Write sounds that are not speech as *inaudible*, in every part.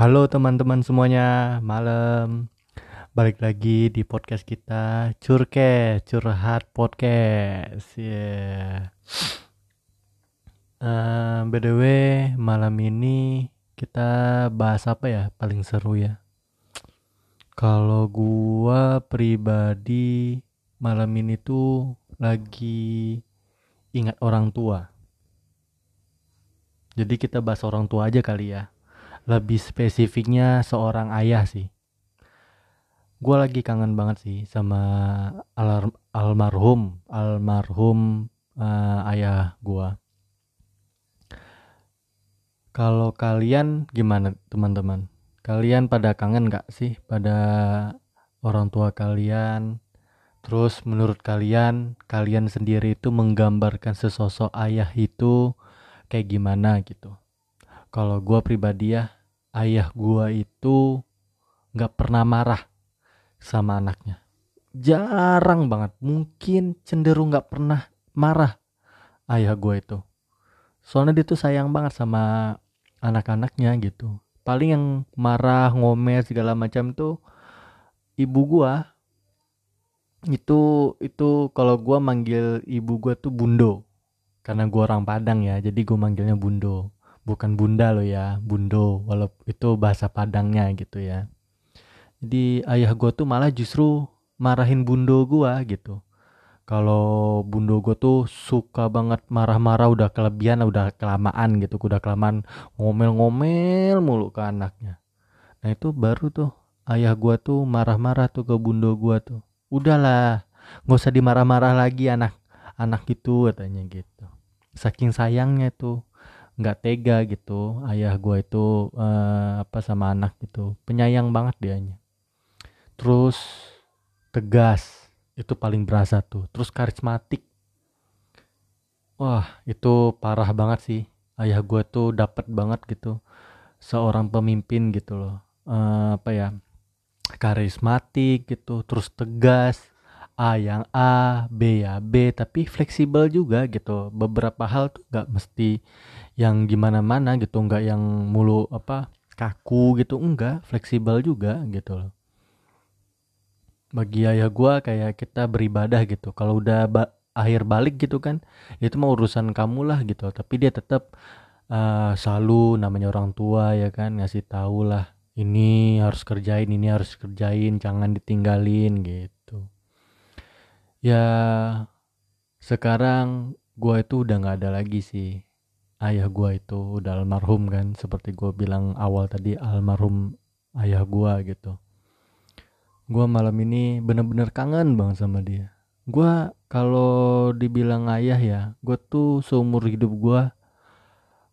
Halo teman-teman semuanya, malam. Balik lagi di podcast kita, Curke, Curhat Podcast. Yeah. Uh, by the way, malam ini kita bahas apa ya paling seru ya? Kalau gua pribadi malam ini tuh lagi ingat orang tua. Jadi kita bahas orang tua aja kali ya lebih spesifiknya seorang ayah sih. Gue lagi kangen banget sih sama al almarhum almarhum uh, ayah gue kalau kalian gimana teman-teman? Kalian pada kangen gak sih pada orang tua kalian? Terus menurut kalian kalian sendiri itu menggambarkan sesosok ayah itu kayak gimana gitu kalau gue pribadi ya ayah gue itu nggak pernah marah sama anaknya. Jarang banget. Mungkin cenderung nggak pernah marah ayah gue itu. Soalnya dia tuh sayang banget sama anak-anaknya gitu. Paling yang marah ngomel segala macam tuh ibu gue itu itu kalau gue manggil ibu gue tuh bundo. Karena gue orang Padang ya jadi gue manggilnya bundo bukan bunda lo ya bundo walaupun itu bahasa Padangnya gitu ya. Jadi ayah gue tuh malah justru marahin bundo gue gitu. Kalau bundo gue tuh suka banget marah-marah udah kelebihan udah kelamaan gitu udah kelamaan ngomel-ngomel mulu ke anaknya. Nah itu baru tuh ayah gue tuh marah-marah tuh ke bundo gue tuh. Udahlah nggak usah dimarah-marah lagi anak anak itu katanya gitu. Saking sayangnya tuh nggak tega gitu. Ayah gue itu uh, apa sama anak gitu. Penyayang banget dianya. Terus tegas. Itu paling berasa tuh. Terus karismatik. Wah itu parah banget sih. Ayah gue tuh dapat banget gitu. Seorang pemimpin gitu loh. Uh, apa ya? Karismatik gitu. Terus tegas. A yang A B ya B. Tapi fleksibel juga gitu. Beberapa hal tuh gak mesti yang gimana mana gitu nggak yang mulu apa kaku gitu enggak fleksibel juga gitu loh. Bagi ayah gue kayak kita beribadah gitu kalau udah ba akhir balik gitu kan itu mau urusan kamu lah gitu tapi dia tetap uh, selalu namanya orang tua ya kan ngasih tahu lah ini harus kerjain ini harus kerjain jangan ditinggalin gitu. Ya sekarang gue itu udah nggak ada lagi sih ayah gue itu udah almarhum kan seperti gue bilang awal tadi almarhum ayah gue gitu. Gue malam ini bener-bener kangen banget sama dia. Gue kalau dibilang ayah ya gue tuh seumur hidup gue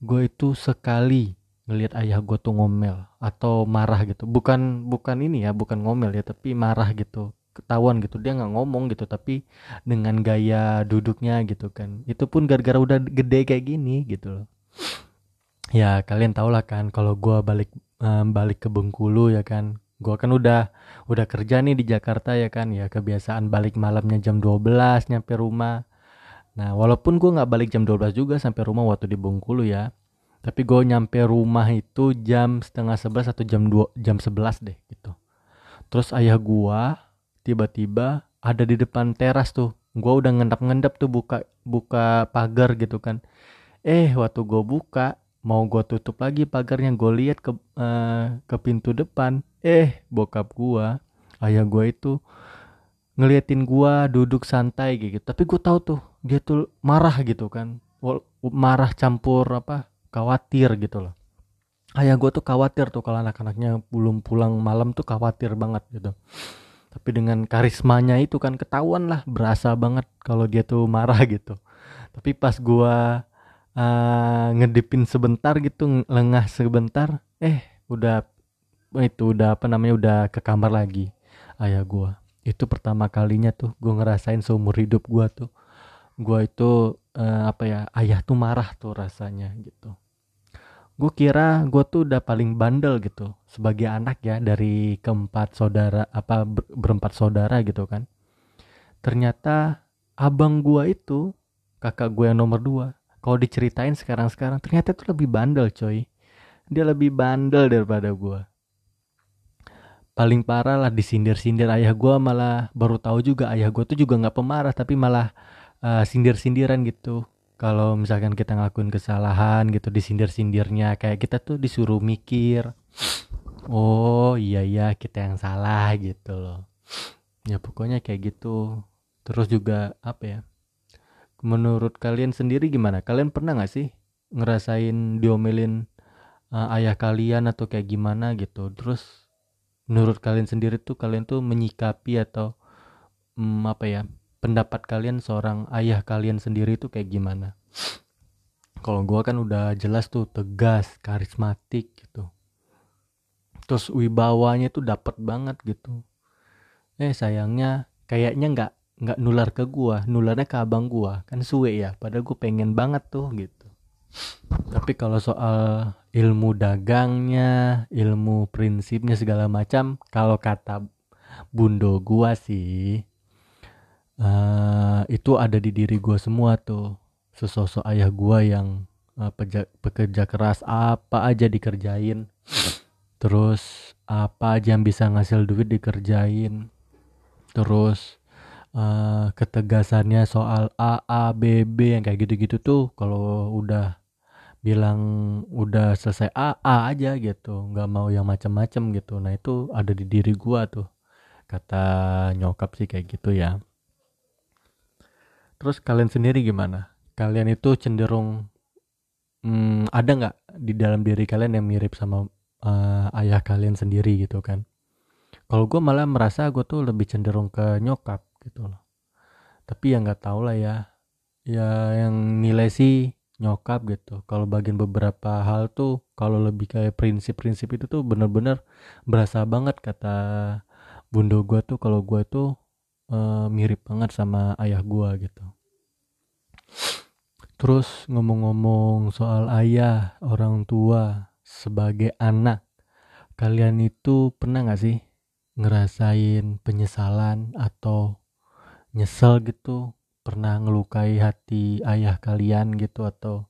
gue itu sekali ngelihat ayah gue tuh ngomel atau marah gitu. Bukan bukan ini ya bukan ngomel ya tapi marah gitu ketahuan gitu. Dia nggak ngomong gitu tapi dengan gaya duduknya gitu kan. Itu pun gara-gara udah gede kayak gini gitu loh. Ya kalian tau lah kan kalau gue balik um, balik ke Bengkulu ya kan. Gue kan udah udah kerja nih di Jakarta ya kan. Ya kebiasaan balik malamnya jam 12 nyampe rumah. Nah walaupun gue nggak balik jam 12 juga sampai rumah waktu di Bengkulu ya. Tapi gue nyampe rumah itu jam setengah sebelas atau jam dua jam sebelas deh gitu. Terus ayah gue tiba-tiba ada di depan teras tuh. Gue udah ngendap-ngendap tuh buka buka pagar gitu kan. Eh waktu gue buka mau gue tutup lagi pagarnya gue lihat ke uh, ke pintu depan. Eh bokap gue ayah gue itu ngeliatin gue duduk santai gitu. Tapi gue tahu tuh dia tuh marah gitu kan. Marah campur apa khawatir gitu loh. Ayah gue tuh khawatir tuh kalau anak-anaknya belum pulang malam tuh khawatir banget gitu tapi dengan karismanya itu kan ketahuan lah berasa banget kalau dia tuh marah *laughs* gitu. Tapi pas gua uh, ngedipin sebentar gitu lengah sebentar eh udah itu udah apa namanya udah ke kamar lagi ayah gua. Itu pertama kalinya tuh gua ngerasain seumur hidup gua tuh. Gua itu uh, apa ya ayah tuh marah tuh rasanya gitu gue kira gue tuh udah paling bandel gitu sebagai anak ya dari keempat saudara apa ber, berempat saudara gitu kan. Ternyata abang gue itu kakak gue yang nomor dua kalau diceritain sekarang-sekarang ternyata itu lebih bandel coy. Dia lebih bandel daripada gue paling parah lah disindir-sindir ayah gue malah baru tahu juga ayah gue tuh juga nggak pemarah tapi malah uh, sindir-sindiran gitu kalau misalkan kita ngakuin kesalahan gitu disindir-sindirnya kayak kita tuh disuruh mikir oh iya iya kita yang salah gitu loh. Ya pokoknya kayak gitu. Terus juga apa ya menurut kalian sendiri gimana? Kalian pernah nggak sih ngerasain diomelin uh, ayah kalian atau kayak gimana gitu? Terus menurut kalian sendiri tuh kalian tuh menyikapi atau um, apa ya pendapat kalian seorang ayah kalian sendiri tuh kayak gimana? Kalau gua kan udah jelas tuh tegas karismatik gitu. Terus wibawanya tuh dapet banget gitu. Eh sayangnya kayaknya nggak nggak nular ke gua nularnya ke abang gua. Kan suwe ya padahal gua pengen banget tuh gitu. Tapi kalau soal ilmu dagangnya ilmu prinsipnya segala macam kalau kata bundo gua sih uh, itu ada di diri gua semua tuh. Sesosok ayah gua yang uh, peja, pekerja keras apa aja dikerjain. Terus apa aja yang bisa ngasil duit dikerjain. Terus uh, ketegasannya soal A A B B yang kayak gitu-gitu tuh kalau udah bilang udah selesai A A aja gitu. Nggak mau yang macam-macam gitu. Nah itu ada di diri gua tuh. Kata nyokap sih kayak gitu ya terus kalian sendiri gimana? Kalian itu cenderung hmm, ada nggak di dalam diri kalian yang mirip sama uh, ayah kalian sendiri gitu kan? Kalau gue malah merasa gue tuh lebih cenderung ke nyokap gitu loh. Tapi ya nggak tau lah ya. Ya yang nilai sih nyokap gitu. Kalau bagian beberapa hal tuh kalau lebih kayak prinsip-prinsip itu tuh bener-bener berasa banget kata bundo gue tuh. Kalau gue tuh uh, mirip banget sama ayah gue gitu. Terus ngomong-ngomong soal ayah orang tua sebagai anak kalian itu pernah gak sih ngerasain penyesalan atau nyesel gitu? Pernah ngelukai hati ayah kalian gitu atau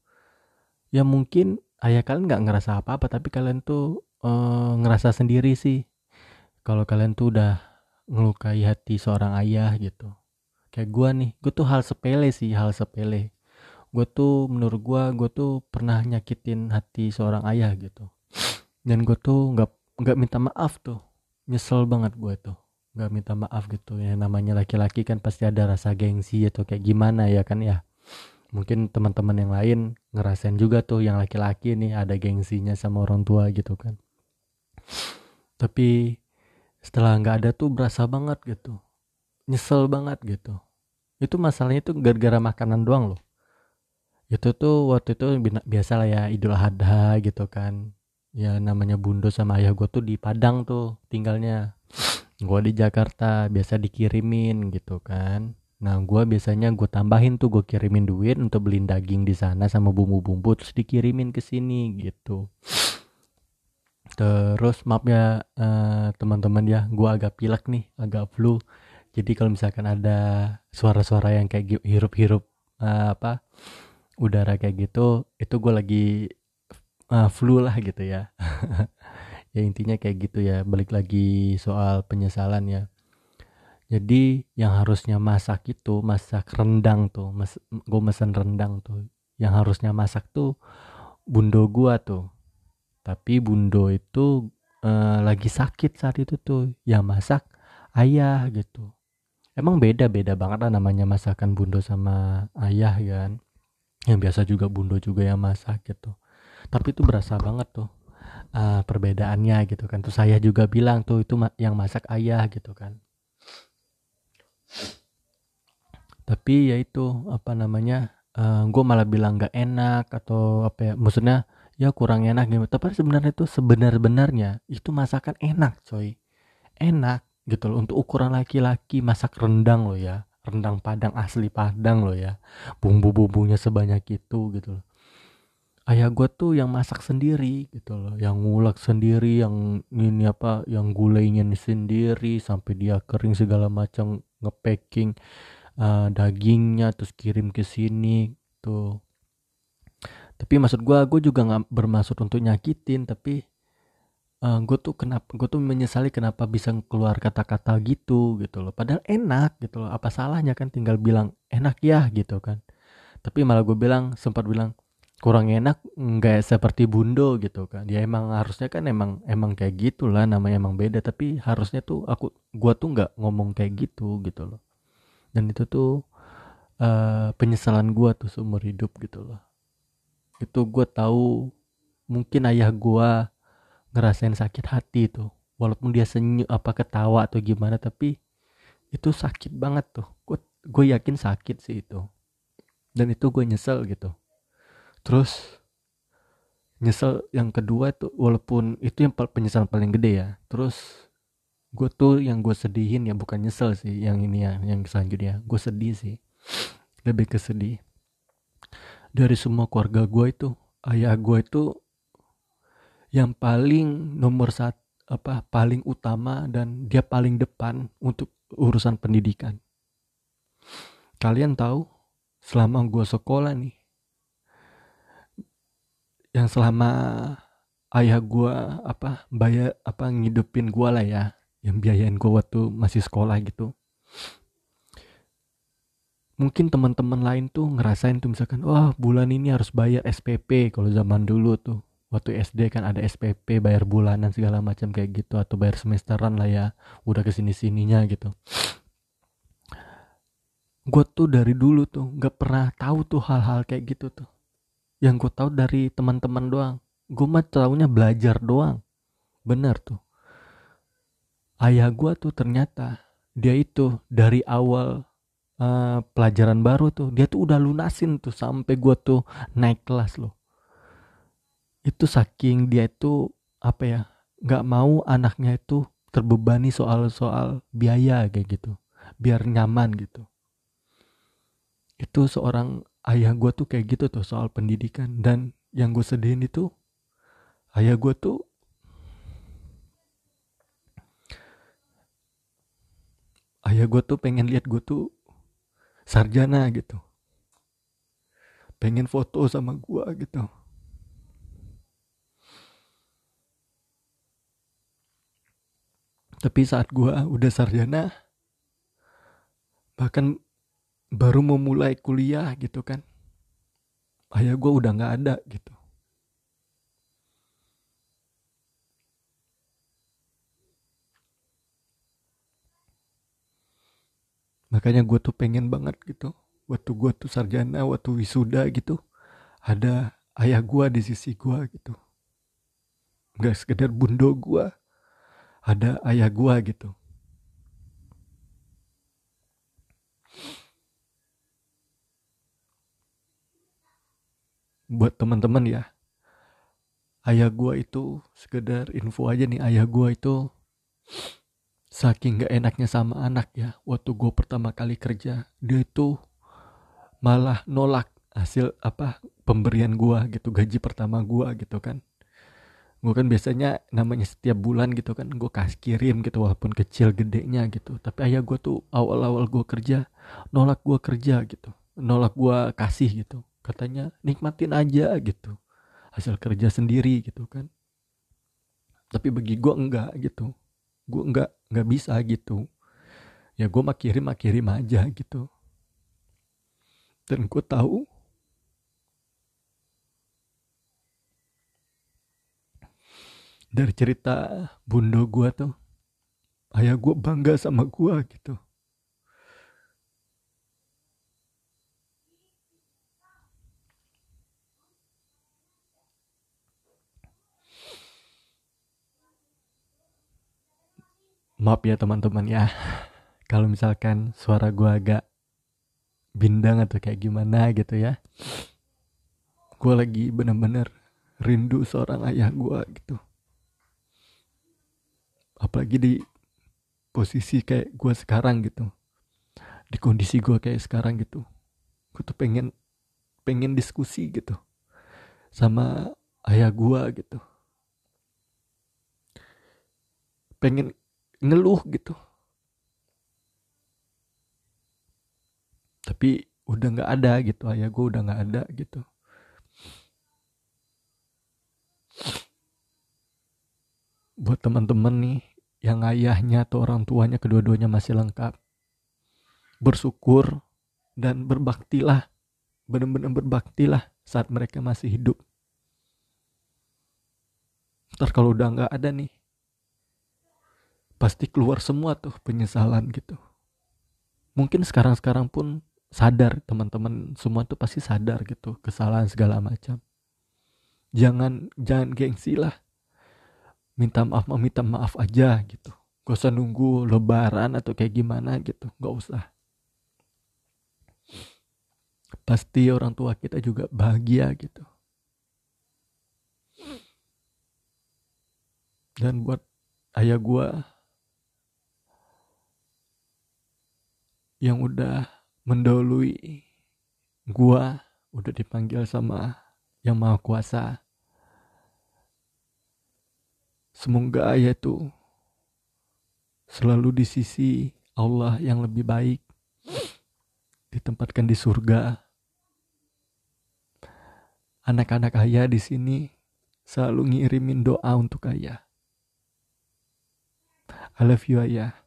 ya mungkin ayah kalian nggak ngerasa apa-apa tapi kalian tuh uh, ngerasa sendiri sih. Kalau kalian tuh udah ngelukai hati seorang ayah gitu. Kayak gue nih gue tuh hal sepele sih hal sepele. Gue tuh menurut gue gue tuh pernah nyakitin hati seorang ayah gitu. Dan gue tuh nggak nggak minta maaf tuh. Nyesel banget gue tuh nggak minta maaf gitu. Ya namanya laki-laki kan pasti ada rasa gengsi atau kayak gimana ya kan ya. Mungkin teman-teman yang lain ngerasain juga tuh yang laki-laki nih ada gengsinya sama orang tua gitu kan. Tapi setelah nggak ada tuh berasa banget gitu. Nyesel banget gitu. Itu masalahnya tuh gara-gara makanan doang loh. Itu tuh waktu itu biasa lah ya idul adha gitu kan. Ya namanya bundo sama ayah gue tuh di Padang tuh tinggalnya. Gue di Jakarta biasa dikirimin gitu kan. Nah gue biasanya gue tambahin tuh gue kirimin duit untuk beliin daging di sana sama bumbu-bumbu terus dikirimin ke sini gitu terus maaf ya uh, teman-teman ya gue agak pilek nih agak flu. Jadi kalau misalkan ada suara-suara yang kayak hirup-hirup uh, apa udara kayak gitu itu gue lagi uh, flu lah gitu ya. *laughs* Ya intinya kayak gitu ya balik lagi soal penyesalan ya. Jadi yang harusnya masak itu masak rendang tuh mas gue mesen rendang tuh. Yang harusnya masak tuh bundo gua tuh tapi bundo itu uh, lagi sakit saat itu tuh. Yang masak ayah gitu. Emang beda beda banget lah namanya masakan bundo sama ayah kan. Yang biasa juga bundo juga yang masak gitu. Tapi itu berasa banget tuh uh, perbedaannya gitu kan. Tuh saya juga bilang tuh itu yang masak ayah gitu kan. Tapi ya itu apa namanya uh, eh, gue malah bilang gak enak atau apa ya. Maksudnya ya kurang enak gitu. Tapi sebenarnya itu sebenar-benarnya itu masakan enak coy. Enak gitu loh. Untuk ukuran laki-laki masak rendang loh ya. Rendang padang asli padang loh ya. Bumbu-bumbunya sebanyak itu gitu loh. Ayah gue tuh yang masak sendiri gitu loh. Yang ngulek sendiri yang ini apa yang gulainya sendiri sampai dia kering segala macam ngepacking uh, dagingnya terus kirim ke sini tuh tapi maksud gue gue juga nggak bermaksud untuk nyakitin tapi uh, eh, gue tuh kenapa gue tuh menyesali kenapa bisa keluar kata-kata gitu gitu loh. Padahal enak gitu loh. Apa salahnya kan tinggal bilang enak ya gitu kan. Tapi malah gue bilang sempat bilang kurang enak nggak seperti bundo gitu kan. Ya emang harusnya kan emang emang kayak gitulah namanya emang beda. Tapi harusnya tuh aku gua tuh nggak ngomong kayak gitu gitu loh. Dan itu tuh uh, penyesalan gua tuh seumur hidup gitu loh itu gua tahu mungkin ayah gua ngerasain sakit hati tuh. Walaupun dia senyum apa ketawa atau gimana tapi itu sakit banget tuh. Gue gue yakin sakit sih itu. Dan itu gue nyesel gitu. Terus nyesel yang kedua itu walaupun itu yang penyesalan paling gede ya. Terus gue tuh yang gue sedihin ya bukan nyesel sih yang ini ya yang selanjutnya. Gue sedih sih. Lebih ke sedih dari semua keluarga gue itu ayah gue itu yang paling nomor satu apa paling utama dan dia paling depan untuk urusan pendidikan. Kalian tahu selama gue sekolah nih yang selama ayah gue apa bayar apa ngidupin gue lah ya yang biayain gue waktu masih sekolah gitu mungkin teman-teman lain tuh ngerasain tuh misalkan wah bulan ini harus bayar SPP kalau zaman dulu tuh. Waktu SD kan ada SPP bayar bulanan segala macam kayak gitu atau bayar semesteran lah ya udah ke sini sininya gitu. Gue tuh dari dulu tuh nggak pernah tahu tuh hal-hal kayak gitu tuh. Yang gue tahu dari teman-teman doang. Gue mah tahunya belajar doang. Bener tuh. Ayah gue tuh ternyata dia itu dari awal uh, pelajaran baru tuh dia tuh udah lunasin tuh sampai gue tuh naik kelas loh. Itu saking dia itu apa ya nggak mau anaknya itu terbebani soal-soal biaya kayak gitu biar nyaman gitu. Itu seorang ayah gue tuh kayak gitu tuh soal pendidikan. Dan yang gue sedihin itu ayah gue tuh ayah gue tuh pengen lihat gue tuh sarjana gitu. Pengen foto sama gue gitu. Tapi saat gue udah sarjana bahkan baru memulai kuliah gitu kan ayah gue udah nggak ada gitu makanya gue tuh pengen banget gitu. Waktu gue tuh sarjana waktu wisuda gitu ada ayah gue di sisi gue gitu. Nggak sekedar bundo gue ada ayah gue gitu. Buat teman-teman ya ayah gua itu sekedar info aja nih ayah gua itu saking gak enaknya sama anak ya waktu gua pertama kali kerja dia itu malah nolak hasil apa pemberian gua gitu gaji pertama gua gitu kan. Gue kan biasanya namanya setiap bulan gitu kan gue kasih kirim gitu walaupun kecil gedenya gitu. Tapi ayah gue tuh awal-awal gue kerja nolak gue kerja gitu. Nolak gue kasih gitu. Katanya nikmatin aja gitu. Hasil kerja sendiri gitu kan. Tapi bagi gue enggak gitu gue enggak enggak bisa gitu. Ya gue mah kirim mah kirim aja gitu. Dan gue tahu dari cerita bundo gue tuh ayah gue bangga sama gue gitu maaf ya teman-teman ya. Kalau misalkan suara gue agak bindang atau kayak gimana gitu ya. Gue lagi bener-bener rindu seorang ayah gue gitu. Apalagi di posisi kayak gue sekarang gitu. Di kondisi gue kayak sekarang gitu. Gue tuh pengen pengen diskusi gitu sama ayah gue gitu. Pengen ngeluh gitu. Tapi udah gak ada gitu ayah gue udah gak ada gitu. Buat teman-teman nih yang ayahnya atau orang tuanya kedua-duanya masih lengkap bersyukur dan berbaktilah benar-benar berbaktilah saat mereka masih hidup. Ntar kalau udah nggak ada nih pasti keluar semua tuh penyesalan gitu. Mungkin sekarang-sekarang pun sadar teman-teman semua tuh pasti sadar gitu kesalahan segala macam. Jangan jangan gengsi lah. Minta maaf minta maaf aja gitu. Gak usah nunggu lebaran atau kayak gimana gitu gak usah. Pasti orang tua kita juga bahagia gitu. Dan buat ayah gua yang udah mendahului gua udah dipanggil sama yang maha kuasa. Semoga ayah tuh selalu di sisi Allah yang lebih baik ditempatkan di surga. Anak-anak ayah di sini selalu ngirimin doa untuk ayah. I love you ayah